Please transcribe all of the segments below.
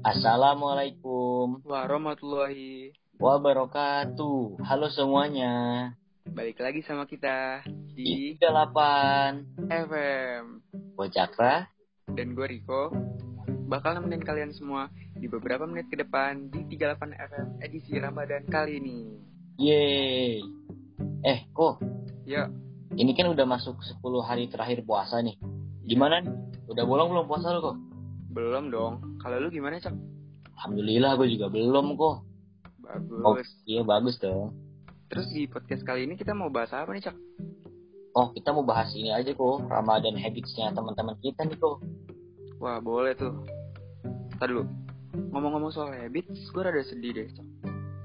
Assalamualaikum warahmatullahi wabarakatuh. Halo semuanya. Balik lagi sama kita Di di 38 FM Bocakra. dan gue Riko bakal nemenin kalian semua di beberapa menit ke depan di 38 FM edisi Ramadan kali ini. Yeay. Eh, kok Ya, ini kan udah masuk 10 hari terakhir puasa nih. Gimana nih? Udah bolong belum puasa lu kok? Belum dong. Kalau lu gimana, Cak? Alhamdulillah gue juga belum kok. Oh, Bagus. iya bagus dong. Terus di podcast kali ini kita mau bahas apa nih, Cak? Oh, kita mau bahas ini aja kok. Ramadan habitsnya teman-teman kita nih kok. Wah, boleh tuh. Tadi dulu. Ngomong-ngomong soal habits, gue rada sedih deh, Cak.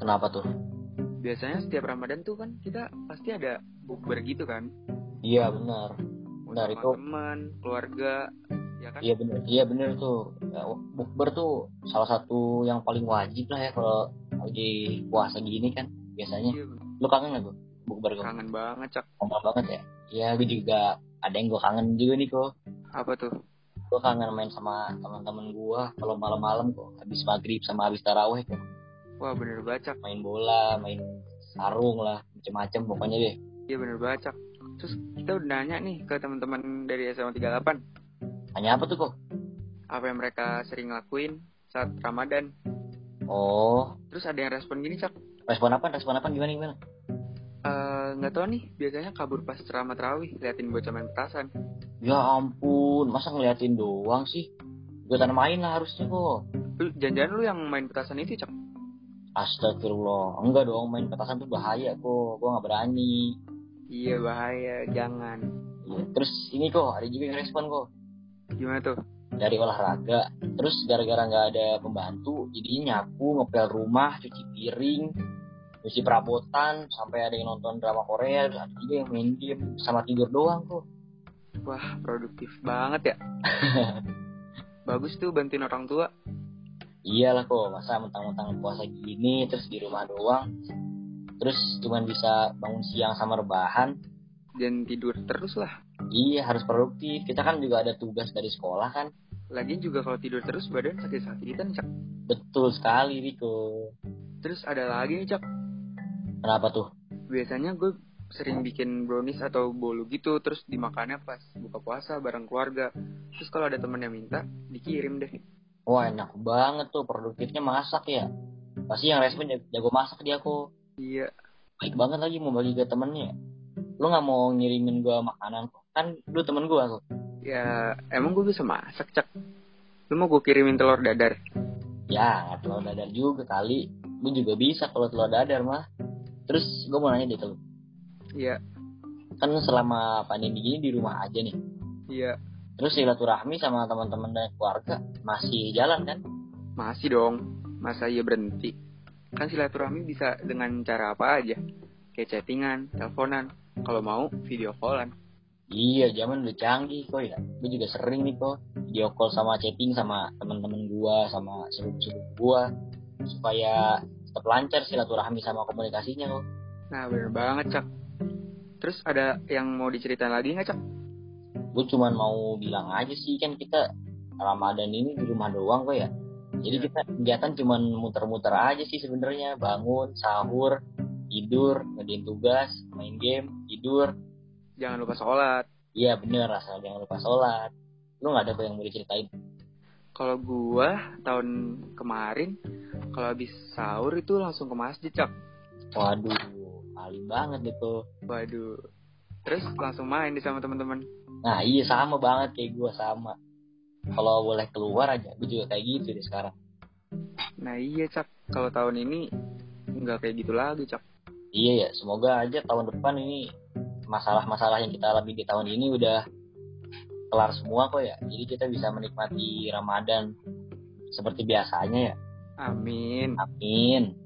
Kenapa tuh? Biasanya setiap Ramadan tuh kan kita pasti ada bukber gitu kan. Iya benar. Benar, itu. teman, keluarga, kan? Iya bener, iya bener tuh. Ya, Bukber tuh salah satu yang paling wajib lah ya kalau lagi puasa gini kan biasanya. Iya, Lu kangen gak tuh bukber kok? kangen banget, Cak. Kangen banget ya. Iya gue juga ada yang gue kangen juga nih kok. Apa tuh? Gue kangen main sama teman-teman gue kalau malam-malam kok habis maghrib sama habis taraweh kok. Wah, bener banget, Cak. Main bola, main sarung lah, macem-macem pokoknya deh. Iya bener banget, Cak. Terus kita udah nanya nih ke teman-teman dari SMA 38 Hanya apa tuh kok? apa yang mereka sering lakuin saat Ramadan. Oh, Terus ada yang respon gini, Cak. respon apa? Respon apa gimana gimana? Eh, nggak tahu nih, biasanya kabur pas ceramah terawih liatin bocah main petasan. Ya ampun, masa ngeliatin doang sih? Ikutan main lah harusnya kok. Lu jangan-jangan lu yang main petasan itu, Cak. Astagfirullah, enggak dong main petasan tuh bahaya kok, gua nggak berani. Iya bahaya, jangan. Iya. Terus ini kok ada juga yang respon kok Gimana tuh? dari olahraga. Terus gara-gara nggak ada pembantu, jadi nyapu, ngepel rumah, cuci piring, cuci perabotan, sampai ada yang nonton drama Korea, terus ada juga yang main game sama tidur doang kok. Wah, produktif banget ya. Bagus tuh bantuin orang tua. Iyalah kok, masa mentang-mentang puasa gini, terus di rumah doang, terus cuman bisa bangun siang sama rebahan. Dan tidur terus lah. Iya harus produktif. Kita kan juga ada tugas dari sekolah kan. Lagian juga kalau tidur terus badan sakit-sakitan, Cak. Betul sekali Riko. Terus ada lagi nih, Cak. Kenapa tuh? biasanya gue sering bikin brownies atau bolu gitu terus dimakannya pas buka puasa bareng keluarga terus kalau ada temen yang minta dikirim deh Wah enak banget tuh produktifnya masak ya. Pasti yang respon jago, jago masak dia kok. iya Baik banget lagi mau bagi ke temennya. Lu nggak mau ngirimin gua makanan kok? Kan lu temen gua kok. ya emang gue bisa masak cak lu mau gue kirimin telur dadar Ya telur dadar juga kali. Gue juga bisa kalau telur dadar mah. Terus gue mau nanya deh tuh. iya Kan selama pandemi gini di rumah aja nih. iya Terus silaturahmi sama teman-teman dan keluarga masih jalan kan? masih dong masa iya berhenti kan silaturahmi bisa dengan cara apa aja kayak chattingan teleponan kalau mau video callan Iya, zaman udah canggih kok ya. Gue juga sering nih kok video call sama chatting sama teman-teman gua, sama sepupu-sepupu gua supaya tetap lancar silaturahmi sama komunikasinya kok. nah bener banget cak terus ada yang mau diceritain lagi nggak cak Gue cuman mau bilang aja sih kan kita Ramadan ini di rumah doang kok ya. Jadi Iya. kita kegiatan cuman muter-muter aja sih sebenarnya, bangun, sahur, tidur, ngerjain tugas, main game, tidur. jangan lupa sholat Iya bener, asal jangan lupa sholat. Lu nggak ada kok yang mau diceritain? Kalau gua tahun kemarin kalau habis sahur itu langsung ke masjid, Cak. Waduh, alim banget itu. Waduh. Terus langsung main di sama teman-teman. Nah iya sama banget kayak gue sama. Kalau boleh keluar aja, gue juga kayak gitu deh sekarang. Nah, iya, Cak. Kalau tahun ini nggak kayak gitu lagi, Cak. Iya ya, semoga aja tahun depan ini masalah-masalah yang kita alami di tahun ini udah kelar semua kok ya. Jadi kita bisa menikmati Ramadan seperti biasanya ya. Amin. Amin.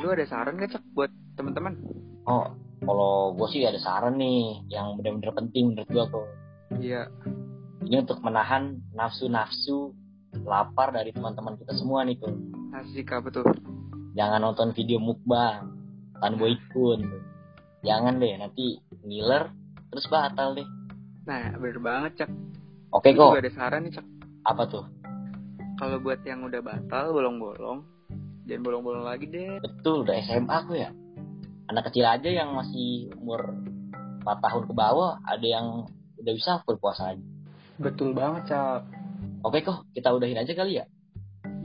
Lu ada saran nggak, Cak, buat teman-teman? Oh, kalau gue sih ada saran nih yang benar-benar penting menurut gue kok. Iya. Ini untuk menahan nafsu-nafsu lapar dari teman-teman kita semua nih kok. Asik apa tuh? jangan nonton video mukbang tan boykun jangan deh nanti ngiler terus batal deh Nah, bener banget, Cak. oke Gua kok ada saran nih, Cak. apa tuh kalau buat yang udah batal bolong-bolong, jangan bolong-bolong lagi deh. Betul, udah SMA aku ya. Anak kecil aja yang masih umur 4 tahun ke bawah, ada yang udah bisa berpuasa aja. Betul banget, Cak. Oke kok, kita udahin aja kali ya.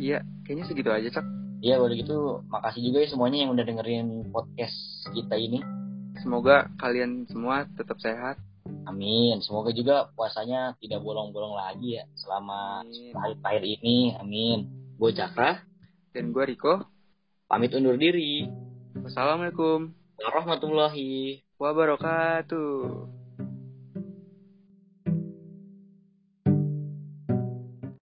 Iya, kayaknya segitu aja, Cak. Iya, udah gitu makasih juga ya semuanya yang udah dengerin podcast kita ini. Semoga kalian semua tetap sehat. Amin. Semoga juga puasanya tidak bolong-bolong lagi ya selama akhir-akhir ini. Amin. Gue Cakra, Dan gue Riko. pamit undur diri. Wassalamualaikum Warahmatullahi wabarakatuh.